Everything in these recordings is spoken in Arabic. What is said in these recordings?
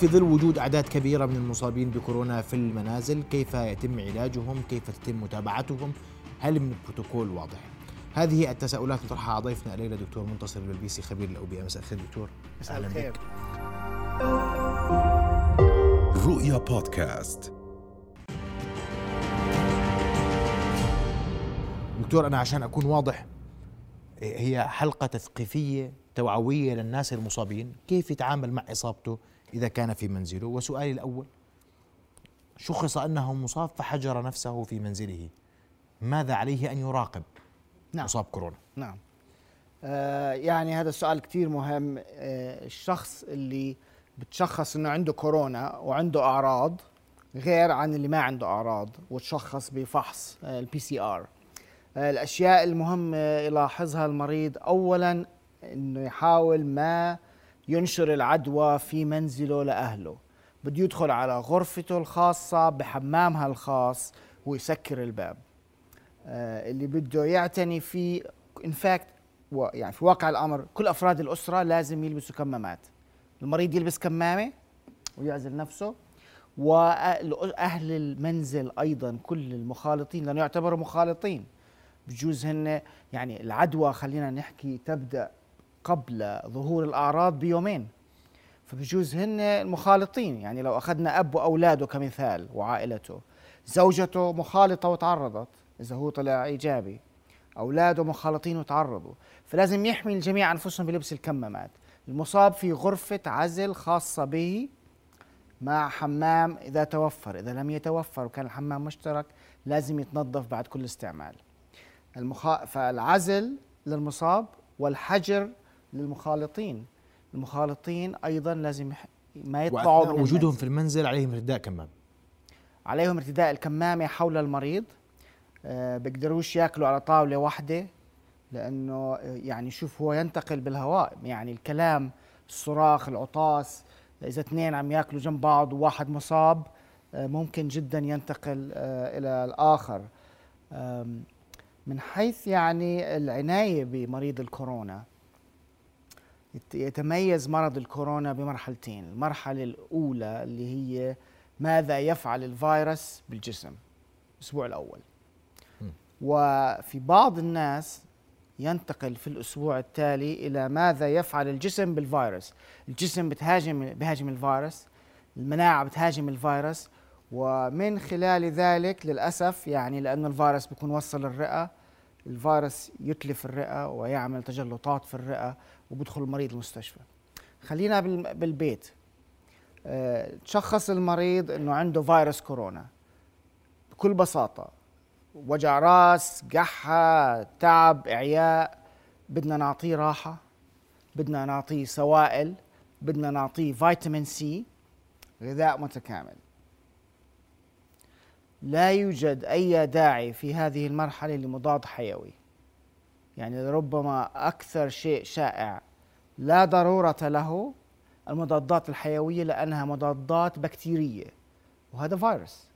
في ظل وجود أعداد كبيرة من المصابين بكورونا في المنازل كيف يتم علاجهم؟ كيف تتم متابعتهم؟ هل من بروتوكول واضح؟ هذه التساؤلات نطرحها على ضيفنا الليلة دكتور منتصر البلبيسي خبير الاوبئه مساء الخير دكتور مساء الخير. رؤيا بودكاست. دكتور أنا عشان أكون واضح هي حلقة تثقيفية توعوية للناس المصابين كيف يتعامل مع إصابته؟ إذا كان في منزله. وسؤالي الأول شخص أنه مصاب فحجر نفسه في منزله ماذا عليه أن يراقب نعم. مصاب كورونا؟ نعم. آه يعني هذا السؤال كثير مهم. آه الشخص اللي بتشخص إنه عنده كورونا وعنده أعراض غير عن اللي ما عنده أعراض وتشخص بفحص ال PCR الأشياء المهمة يلاحظها المريض اولا إنه يحاول ما ينشر العدوى في منزله لأهله. بده يدخل على غرفته الخاصة بحمامها الخاص ويسكر الباب. آه، اللي بده يعتني فيه ان فاكت يعني في واقع الأمر كل أفراد الأسرة لازم يلبسوا كمامات. المريض يلبس كمامة ويعزل نفسه وأهل المنزل أيضا كل المخالطين لأنه يعتبروا مخالطين. بجوز هن يعني العدوى خلينا نحكي تبدأ قبل ظهور الأعراض بيومين. فبجوز هن المخالطين يعني لو أخذنا أب وأولاده كمثال وعائلته زوجته مخالطة وتعرضت إذا هو طلع إيجابي أولاده مخالطين وتعرضوا فلازم يحمي الجميع أنفسهم بلبس الكمامات. المصاب في غرفة عزل خاصة به مع حمام إذا توفر إذا لم يتوفر وكان الحمام مشترك لازم يتنظف بعد كل استعمال. المخ... فالعزل للمصاب والحجر للمخالطين. المخالطين أيضا لازم ما يطلعوا من وجودهم في المنزل عليهم ارتداء كمام. عليهم ارتداء الكمامة حول المريض. آه بيقدروش يأكلوا على طاولة واحدة لأنه يعني شوف هو ينتقل بالهواء. يعني الكلام الصراخ العطاس إذا اثنين عم يأكلوا جنب بعض وواحد مصاب آه ممكن جدا ينتقل آه إلى الآخر. من حيث يعني العناية بمريض الكورونا. يتميز مرض الكورونا بمرحلتين. المرحلة الأولى اللي هي ماذا يفعل الفيروس بالجسم الأسبوع الأول. وفي بعض الناس ينتقل في الأسبوع التالي إلى ماذا يفعل الجسم بالفيروس. الجسم بتهاجم بهاجم الفيروس المناعة بتهاجم الفيروس ومن خلال ذلك للأسف يعني لأن الفيروس بيكون وصل الرئة الفيروس يتلف الرئة ويعمل تجلطات في الرئة وبدخل المريض المستشفى. خلينا بالبيت. أه تشخص المريض إنه عنده فيروس كورونا. بكل بساطة وجع راس قحة تعب إعياء بدنا نعطيه راحة بدنا نعطيه سوائل بدنا نعطيه فيتامين سي غذاء متكامل. لا يوجد أي داعي في هذه المرحلة لمضاد حيوي. يعني ربما أكثر شيء شائع لا ضرورة له المضادات الحيوية لأنها مضادات بكتيرية وهذا فيروس.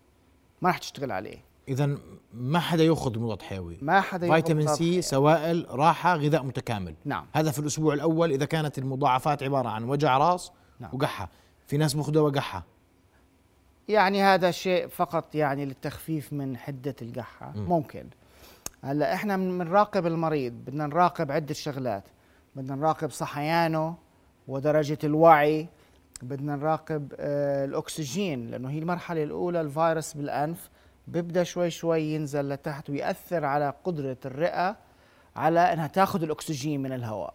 ما راح تشتغل عليه. اذا ما حدا يأخذ مضاد حيوي. ما حدا فيتامين سي سوائل راحة غذاء متكامل. نعم. هذا في الأسبوع الأول إذا كانت المضاعفات عبارة عن وجع راس نعم. وقحة. في ناس بياخذوا وقحة. يعني هذا شيء فقط يعني للتخفيف من حدة القحة. م. ممكن. هلا إحنا بنراقب المريض بدنا نراقب عدة شغلات. بدنا نراقب صحيانه ودرجة الوعي. بدنا نراقب آه الأكسجين لأنه هي المرحلة الأولى الفيروس بالأنف. بيبدا شوي شوي ينزل لتحت ويأثر على قدرة الرئة على إنها تاخذ الأكسجين من الهواء.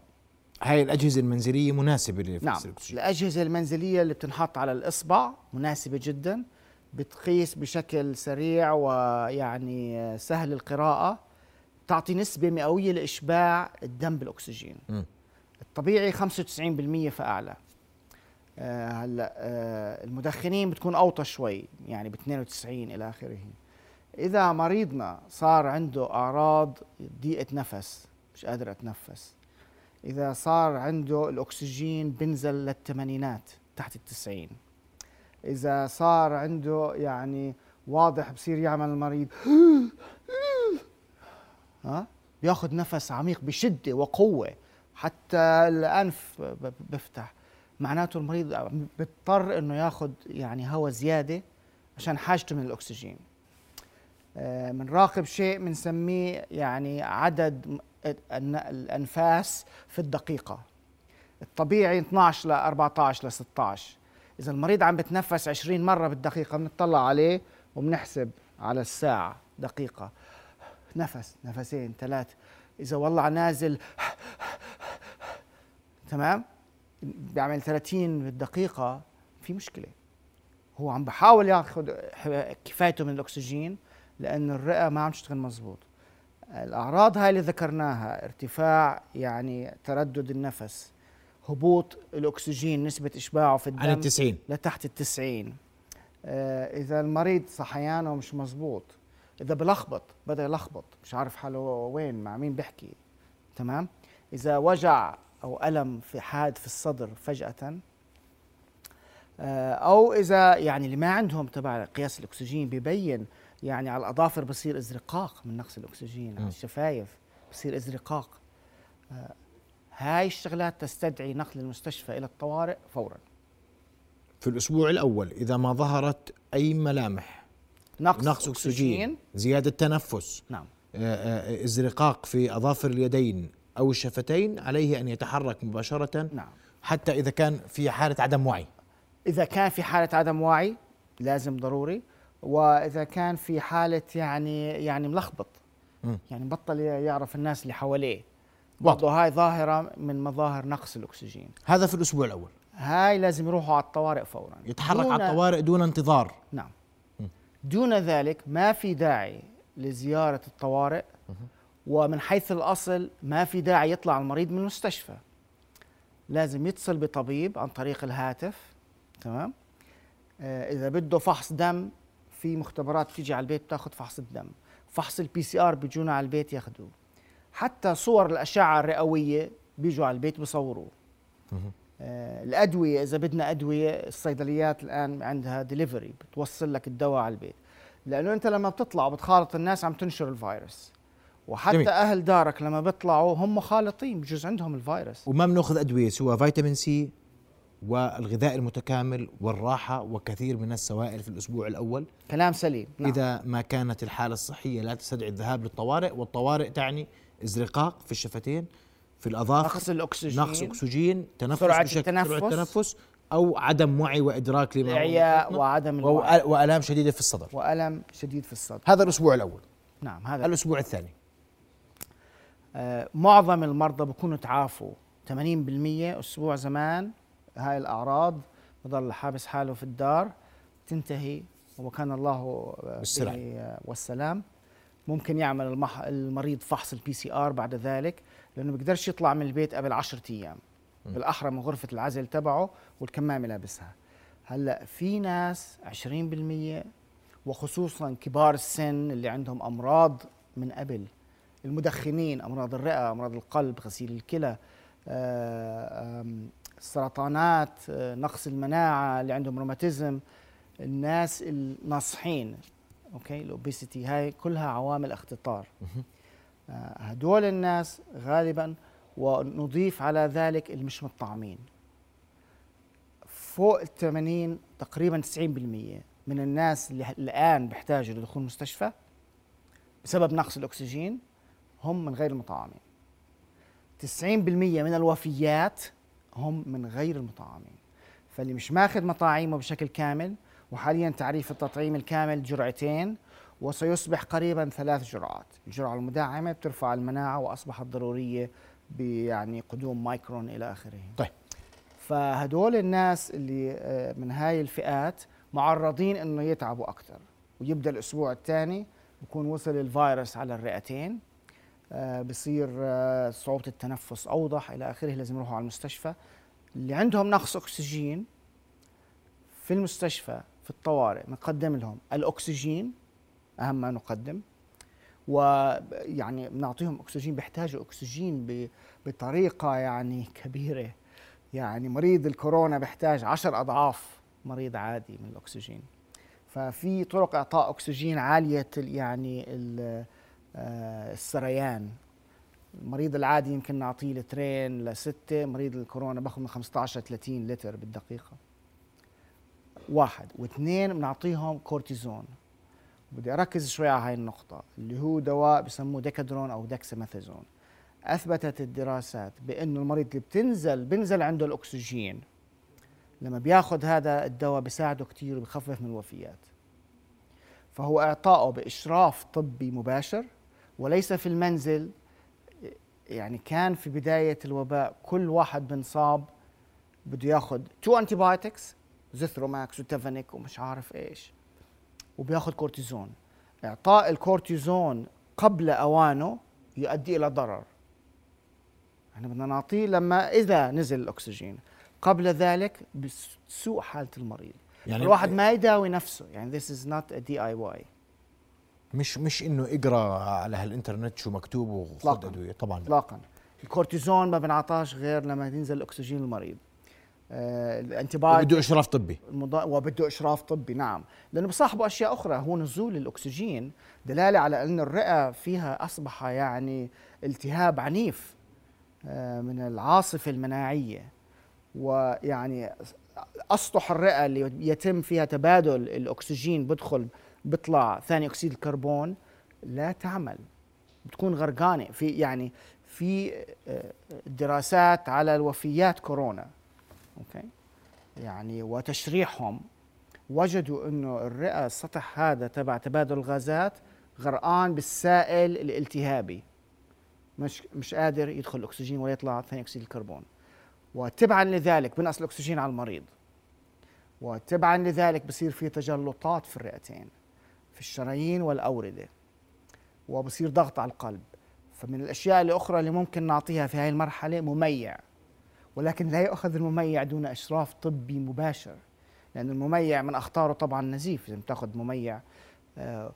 هاي الأجهزة المنزلية مناسبة لنفس نعم الأكسجين. الأجهزة المنزلية اللي بتنحط على الإصبع مناسبة جدا بتقيس بشكل سريع ويعني سهل القراءة تعطي نسبة مئوية لإشباع الدم بالأكسجين م. الطبيعي 95% فأعلى آه، هلأ آه المدخنين بتكون أوطى شوي يعني ب 92 إلى آخره إذا مريضنا صار عنده أعراض ضيقة نفس مش قادر اتنفس إذا صار عنده الأكسجين بنزل للثمانينات تحت التسعين. إذا صار عنده يعني واضح بصير يعمل المريض ها؟ بياخذ نفس عميق بشدة وقوة. حتى الأنف بفتح. معناته المريض بيضطر إنه ياخذ يعني هواء زيادة عشان حاجته من الأكسجين. بنراقب شيء بنسميه يعني عدد الأنفاس في الدقيقة. الطبيعي 12 ل 14 ل 16 إذا المريض عم بتنفس 20 مرة بالدقيقة بنطلع عليه وبنحسب على الساعة دقيقة. نفس نفسين ثلاث. إذا والله نازل تمام؟ بيعمل 30 بالدقيقة في مشكلة. هو عم بحاول ياخذ كفايته من الأكسجين لأنه الرئة ما عم تشتغل مزبوط. الأعراض هاي اللي ذكرناها ارتفاع يعني تردد النفس هبوط الأكسجين نسبة إشباعه في الدم عن التسعين. لتحت التسعين. آه إذا المريض صحيانه مش مزبوط إذا بلخبط بدأ يلخبط مش عارف حاله وين مع مين بيحكي تمام؟ إذا وجع أو ألم في حاد في الصدر فجأة آه أو إذا يعني اللي ما عندهم تبع قياس الأكسجين ببين يعني على الأظافر بصير إزرقاق من نقص الأكسجين على. الشفايف بصير إزرقاق. آه هاي الشغلات تستدعي نقل المستشفى إلى الطوارئ فوراً. في الأسبوع الأول إذا ما ظهرت أي ملامح نقص, نقص أكسجين. زيادة تنفس نعم. آه، آه، إزرقاق في أظافر اليدين أو الشفتين عليه أن يتحرك مباشرة نعم. حتى إذا كان في حالة عدم وعي. إذا كان في حالة عدم وعي لازم ضروري. وإذا كان في حالة يعني يعني ملخبط. يعني بطل يعرف الناس اللي حواليه. برضه هاي ظاهرة من مظاهر نقص الأكسجين. هذا في الأسبوع الأول. هاي لازم يروحوا على الطوارئ فورا. يتحرك على الطوارئ دون انتظار. نعم. م. دون ذلك ما في داعي لزيارة الطوارئ ومن حيث الأصل ما في داعي يطلع المريض من المستشفى. لازم يتصل بطبيب عن طريق الهاتف تمام؟ آه إذا بده فحص دم في مختبرات تيجي على البيت تاخذ فحص الدم فحص ال PCR بيجونا على البيت ياخذوه حتى صور الأشعة الرئوية بيجوا على البيت بصوروه. آه، الأدوية إذا بدنا أدوية الصيدليات الآن عندها ديليفري بتوصل لك الدواء على البيت. لأنه أنت لما بتطلع وبتخالط الناس عم تنشر الفيروس وحتى جميل. أهل دارك لما بيطلعوا هم خالطين بجوز عندهم الفيروس وما بناخذ أدوية سوى فيتامين سي والغذاء المتكامل والراحة وكثير من السوائل في الأسبوع الأول. كلام سليم. نعم. إذا ما كانت الحالة الصحية لا تستدعي الذهاب للطوارئ والطوارئ تعني ازرقاق في الشفتين في الأظافر نقص الأكسجين نقص أكسجين تنفس سرعة بشكل التنفس. سرعة التنفس أو عدم وعي وإدراك لما اعياء وعدم الوعي. وأ- وألام شديدة في الصدر. والم شديد في الصدر. هذا الأسبوع الأول. نعم هذا. الأسبوع الثاني. آه، معظم المرضى بيكونوا تعافوا. 80% أسبوع زمان هاي الأعراض بضل حابس حاله في الدار تنتهي وكان الله آه، بالسلام. به آه، والسلام. ممكن يعمل المح... المريض فحص ال PCR بعد ذلك لأنه بيقدرش يطلع من البيت قبل 10 أيام. بالأحرى من غرفة العزل تبعه والكمامه لابسها هلأ في ناس 20% وخصوصا كبار السن اللي عندهم أمراض من قبل. المدخنين أمراض الرئة أمراض القلب غسيل الكلى آه، السرطانات آه، نقص المناعة اللي عندهم روماتيزم الناس الناصحين أوكي؟ الأوبيسيتي هاي كلها عوامل اختطار. آه، هدول الناس غالبا ونضيف على ذلك المش مطعمين فوق ال 80 تقريبا 90% من الناس اللي الآن بيحتاجوا لدخول مستشفى بسبب نقص الأكسجين هم من غير المطعمين 90% من الوفيات هم من غير المطعمين فاللي مش ماخذ مطاعيمه بشكل كامل وحاليا تعريف التطعيم الكامل جرعتين وسيصبح قريبا ثلاث جرعات. الجرعة المدعمة بترفع المناعة وأصبحت ضرورية يعني قدوم مايكرون إلى آخره. طيب. فهدول الناس اللي آه، من هاي الفئات معرضين إنه يتعبوا أكثر ويبدأ الأسبوع الثاني بكون وصل الفيروس على الرئتين. بصير آه، صعوبة التنفس أوضح إلى آخره لازم يروحوا على المستشفى. اللي عندهم نقص أكسجين في المستشفى في الطوارئ نقدم لهم. الأكسجين أهم ما نقدم ويعني بنعطيهم أكسجين بيحتاجوا أكسجين بطريقة يعني كبيرة. يعني مريض الكورونا بيحتاج عشر أضعاف مريض عادي من الأكسجين. ففي طرق إعطاء أكسجين عالية ال- يعني ال- آه، السريان. المريض العادي يمكن نعطيه لترين لستة. مريض الكورونا باخذ من 15 ل 30 لتر بالدقيقة. واحد. واثنين بنعطيهم كورتيزون. بدي أركز شوي على هاي النقطة اللي هو دواء بسموه ديكادرون أو دكساميثازون أثبتت الدراسات بأنه المريض اللي بتنزل بنزل عنده الأكسجين. لما بياخذ هذا الدواء بيساعده كثير وبخفف من الوفيات. فهو إعطائه بإشراف طبي مباشر. وليس في المنزل يعني كان في بداية الوباء كل واحد بنصاب بده ياخذ two antibiotics Zithromax و Tavanic ومش عارف إيش وبياخذ كورتيزون إعطاء الكورتيزون قبل أوانه يؤدي إلى ضرر. إحنا بدنا نعطيه لما إذا نزل الأكسجين. قبل ذلك بسوء حالة المريض. يعني الواحد ما يداوي نفسه. يعني this is not a DIY مش مش إنه إقرأ على هالإنترنت شو مكتوب وخذ أدوية. طبعا اطلاقا. الكورتيزون ما بنعطاش غير لما ينزل الاكسجين المريض. آه بده إشراف طبي. المضا... وبده إشراف طبي نعم. لأنه بصاحبه أشياء أخرى. هو نزول الأكسجين دلالة على أن الرئة فيها أصبح يعني التهاب عنيف آه من العاصفة المناعية. ويعني اسطح الرئه اللي يتم فيها تبادل الأكسجين بدخل بيطلع ثاني أكسيد الكربون لا تعمل. بتكون غرقانة. في يعني في آه، دراسات على الوفيات كورونا. okay؟ يعني وتشريحهم وجدوا إنه الرئة السطح هذا تبع تبادل الغازات غرقان بالسائل الالتهابي. مش مش قادر يدخل الأكسجين ولا يطلع ثاني أكسيد الكربون. وتبعا لذلك بنقص الأكسجين على المريض. وتبعا لذلك بصير في تجلطات في الرئتين في الشرايين والأوردة وبصير ضغط على القلب. فمن الأشياء الأخرى اللي ممكن نعطيها في هذه المرحلة مميع ولكن لا يؤخذ المميع دون إشراف طبي مباشر لأن المميع من أخطاره طبعا نزيف إذا بتأخذ مميع. آه،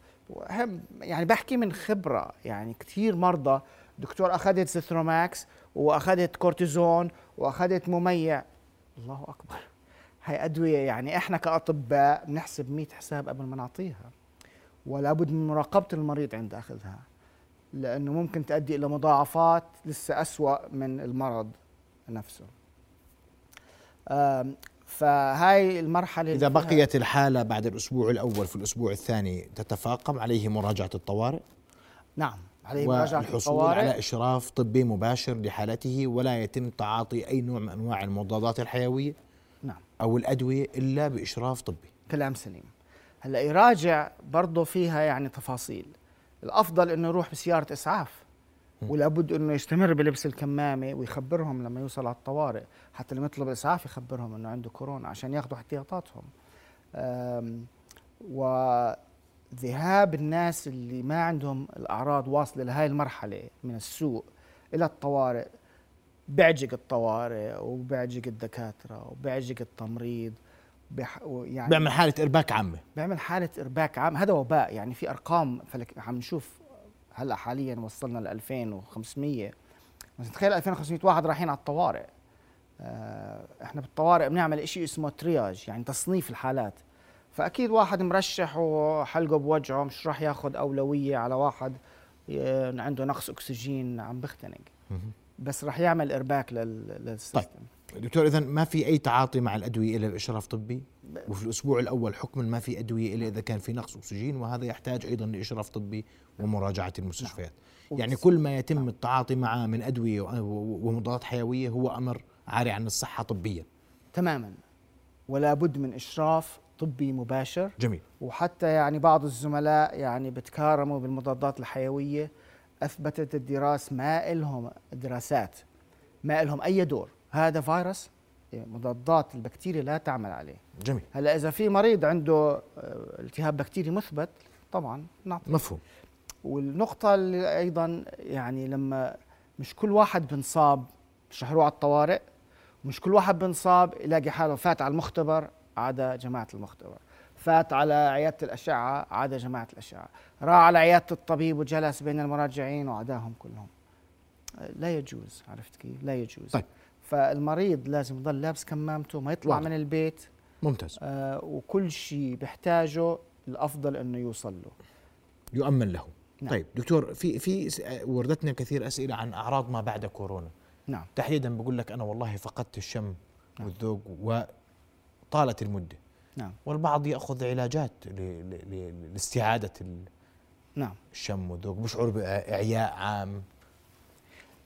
يعني بحكي من خبرة يعني كثير مرضى دكتور أخذت Zithromax وأخذت كورتيزون وأخذت مميع. الله أكبر. هاي أدوية يعني إحنا كأطباء بنحسب 100 حساب قبل ما نعطيها. ولا بد من مراقبة المريض عند أخذها. لأنه ممكن تؤدي إلى مضاعفات لسه أسوأ من المرض نفسه. فهاي المرحلة إذا بقيت الحالة بعد الأسبوع الأول في الأسبوع الثاني تتفاقم عليه مراجعة الطوارئ؟ نعم. عليه مراجعة والحصول على إشراف طبي مباشر لحالته ولا يتم تعاطي أي نوع من أنواع المضادات الحيوية نعم. أو الأدوية إلا بإشراف طبي. كلام سليم. هلأ يراجع برضه فيها يعني تفاصيل. الأفضل إنه يروح بسيارة إسعاف ولا بد إنه يستمر بلبس الكمامة ويخبرهم لما يوصل على الطوارئ. حتى لما يطلب الاسعاف يخبرهم إنه عنده كورونا عشان ياخذوا احتياطاتهم وذهاب الناس اللي ما عندهم الأعراض واصلة لهي المرحلة من السوء إلى الطوارئ بيعجق الطوارئ وبيعجق الدكاترة وبيعجق التمريض بح... يعني بيعمل حالة إرباك عامة. بيعمل حالة إرباك عام. هذا وباء يعني في أرقام فلك عم نشوف هلأ حاليا وصلنا ل 2500 بس تخيل 2500 واحد رايحين على الطوارئ. آه إحنا بالطوارئ بنعمل شيء اسمه ترياج يعني تصنيف الحالات. فأكيد واحد مرشح وحلقه بوجعه مش راح ياخذ أولوية على واحد عنده نقص أكسجين عم بختنق بس راح يعمل ارباك لل system طيب. دكتور اذا ما في أي تعاطي مع الأدوية الا الإشراف طبي وفي الأسبوع الأول حكما ما في أدوية الا إذا كان في نقص أكسجين وهذا يحتاج أيضا لإشراف طبي ومراجعة المستشفيات نعم. يعني كل ما يتم نعم. التعاطي معه من أدوية ومضادات حيوية هو أمر عاري عن الصحة طبيا تماما ولا بد من إشراف طبي مباشر. جميل. وحتى يعني بعض الزملاء يعني بتكارموا بالمضادات الحيوية. أثبتت الدراسه ما لهم دراسات ما لهم أي دور. هذا فيروس مضادات البكتيريا لا تعمل عليه. جميل. هلا إذا في مريض عنده آه، التهاب بكتيري مثبت طبعا نعطي مفهوم. والنقطة اللي أيضا يعني لما مش كل واحد بنصاب شهروه على الطوارئ مش كل واحد بنصاب يلاقي حاله فات على المختبر. عدا جماعة المختبر. فات على عيادة الأشعة عدا جماعة الأشعة. راح على عيادة الطبيب وجلس بين المراجعين وعداهم كلهم. لا يجوز عرفت كيف؟ لا يجوز. طيب. فالمريض لازم يضل لابس كمامته ما يطلع واضح. من البيت. ممتاز. آه وكل شيء بيحتاجه الأفضل إنه يوصل له. يؤمن له. نعم. طيب دكتور في في وردتنا كثير أسئلة عن أعراض ما بعد كورونا. نعم. تحديدا بقول لك أنا والله فقدت الشم والذوق وطالت المدة. نعم. والبعض يأخذ علاجات ل- ل- ل- لاستعادة ال- نعم. الشم والذوق بشعر باعياء عام.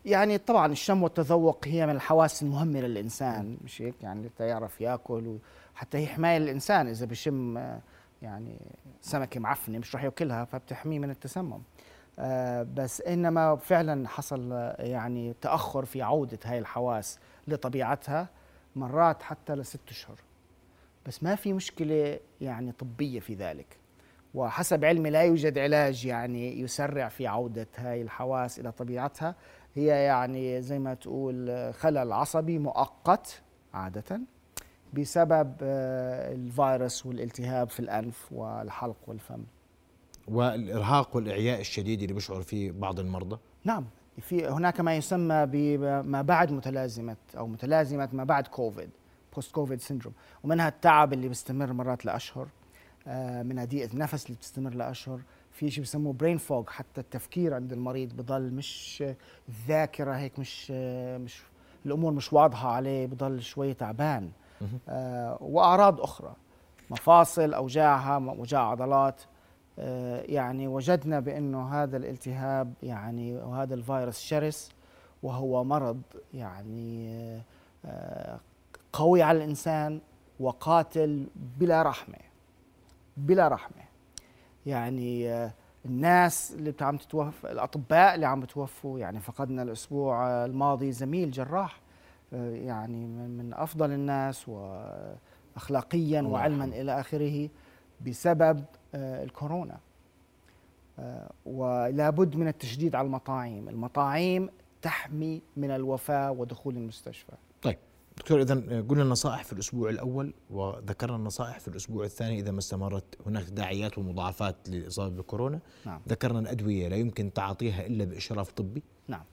يعني طبعا الشم والتذوق هي من الحواس المهمة للإنسان مش هيك؟ يعني حتى يعرف يأكل وحتى هي حماية للإنسان إذا بشم آه، يعني سمكة معفنة مش راح يأكلها فبتحميه من التسمم. آه، بس إنما فعلا حصل آه، يعني تأخر في عودة هاي الحواس لطبيعتها مرات حتى لست أشهر. بس ما في مشكلة يعني طبية في ذلك. وحسب علمي لا يوجد علاج يعني يسرع في عودة هاي الحواس إلى طبيعتها. هي يعني زي ما تقول خلل عصبي مؤقت عادة بسبب آه، الفيروس والالتهاب في الأنف والحلق والفم. والإرهاق والإعياء الشديد اللي بيشعر فيه بعض المرضى؟ نعم. في هناك ما يسمى بما بعد متلازمة أو متلازمة ما بعد كوفيد. post COVID syndrome ومنها التعب اللي بيستمر مرات لأشهر آه، منها ضيقة النفس اللي بتستمر لأشهر. في شيء بسموه brain fog حتى التفكير عند المريض بضل مش الذاكرة هيك مش آه، مش الأمور مش واضحة عليه بضل شوي تعبان. آه، وأعراض أخرى مفاصل أوجاع أوجاع عضلات. آه، يعني وجدنا بأنه هذا الالتهاب يعني وهذا الفيروس شرس وهو مرض يعني آه، قوي على الإنسان وقاتل بلا رحمة. بلا رحمة. يعني آه، الناس اللي عم تتوفى الأطباء اللي عم بتوفوا يعني فقدنا الأسبوع آه، الماضي زميل جراح آه، يعني من أفضل الناس وأخلاقيا الله وعلما. إلى آخره بسبب الكورونا. ولا بد من التشديد على المطاعيم المطاعيم تحمي من الوفاة ودخول المستشفى. طيب. دكتور اذا قلنا النصائح في الأسبوع الأول وذكرنا النصائح في الأسبوع الثاني إذا ما استمرت. هناك تداعيات ومضاعفات للاصابه بالكورونا نعم. ذكرنا الأدوية لا يمكن تعاطيها إلا بإشراف طبي. نعم.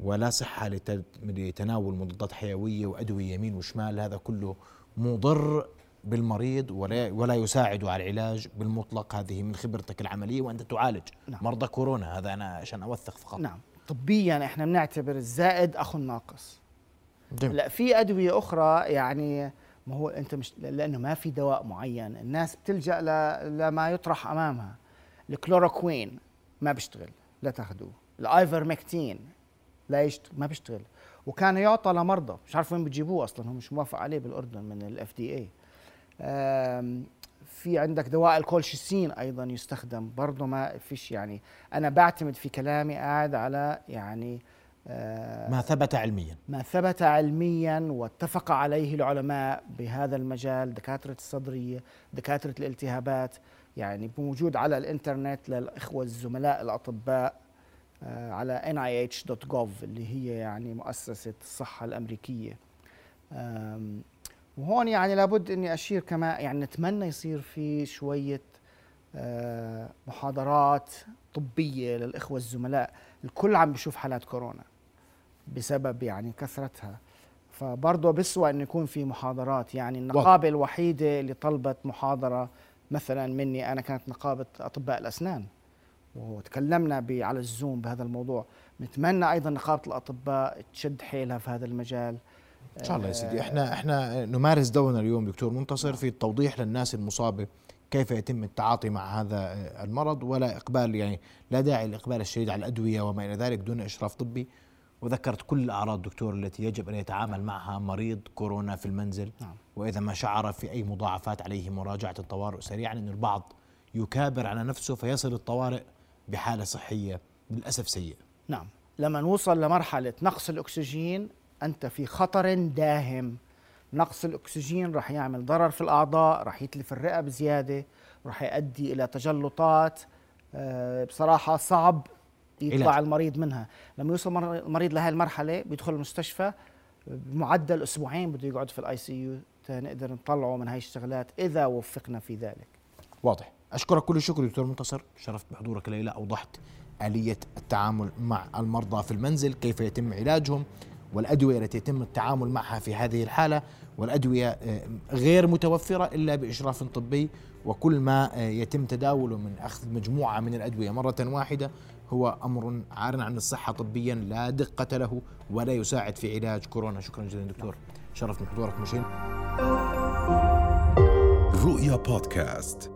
ولا صحة لت- لتناول مضادات حيوية وأدوية يمين وشمال. هذا كله مضر بالمريض ولا ولا يساعد على العلاج بالمطلق. هذه من خبرتك العملية وأنت تعالج نعم. مرضى كورونا. هذا أنا عشان أوثق فقط. نعم. طبيا إحنا بنعتبر الزائد أخو الناقص. لا في أدوية أخرى يعني ما هو أنت مش لأنه ما في دواء معين. الناس بتلجأ. لما يطرح أمامها. الكلوروكوين ما بيشتغل لا تاخذوه الآيفرمكتين لا. ما بيشتغل. وكان يعطى لمرضى. مش عارف وين بتجيبوه أصلا هو مش موافق عليه بالأردن من ال FDA في عندك دواء الكولشيسين أيضا يستخدم. برضه ما فيش يعني. أنا بعتمد في كلامي قاعد على يعني ما ثبت علميا. ما ثبت علميا واتفق عليه العلماء بهذا المجال دكاترة الصدرية دكاترة الالتهابات يعني موجود على الإنترنت للإخوة الزملاء الأطباء آه، على nih.gov اللي هي يعني مؤسسة الصحة الأمريكية. وهون يعني لابد إني أشير كمان يعني نتمنى يصير في شوية آه، محاضرات طبية للإخوة الزملاء. الكل عم بيشوف حالات كورونا. بسبب يعني كثرتها. فبرضه بسوى انه يكون في محاضرات. يعني النقابة الوحيدة اللي طلبت محاضرة مثلا مني أنا كانت نقابة أطباء الأسنان. وتكلمنا على الزوم بهذا الموضوع. نتمنى أيضا نقابة الأطباء تشد حيلها في هذا المجال. إن شاء الله يا سيدي. إحنا إحنا نمارس دورنا اليوم دكتور منتصر في التوضيح للناس المصابة كيف يتم التعاطي مع هذا المرض ولا إقبال يعني لا داعي للاقبال الشديد على الأدوية وما إلى ذلك دون إشراف طبي. وذكرت كل الأعراض دكتور التي يجب أن يتعامل معها مريض كورونا في المنزل. نعم. وإذا ما شعر في أي مضاعفات عليه مراجعة الطوارئ سريعا ان البعض يكابر على نفسه فيصل الطوارئ بحالة صحية للأسف سيئة. نعم. لما نوصل لمرحلة نقص الأكسجين أنت في خطر داهم. نقص الأكسجين رح يعمل ضرر في الأعضاء رح يتلف الرئة بزيادة رح يؤدي إلى تجلطات. آه، بصراحة صعب. يطلع علاج. المريض منها. لما يوصل مر- المريض لهي المرحلة بيدخل المستشفى بمعدل أسبوعين بده يقعد في ال ICU نقدر نطلعه من هاي الشغلات إذا وفقنا في ذلك. واضح. أشكرك كل الشكر دكتور منتصر. شرفت بحضورك الليلة أوضحت آلية التعامل مع المرضى في المنزل كيف يتم علاجهم والأدوية التي يتم التعامل معها في هذه الحالة. والأدوية آه، غير متوفرة إلا بإشراف طبي وكل ما آه، يتم تداوله من أخذ مجموعة من الأدوية مرة واحدة هو أمر عار عن الصحة طبيا لا دقة له ولا يساعد في علاج كورونا. شكرا جزيلا دكتور. شرف من حضورك مشين. رؤيا بودكاست.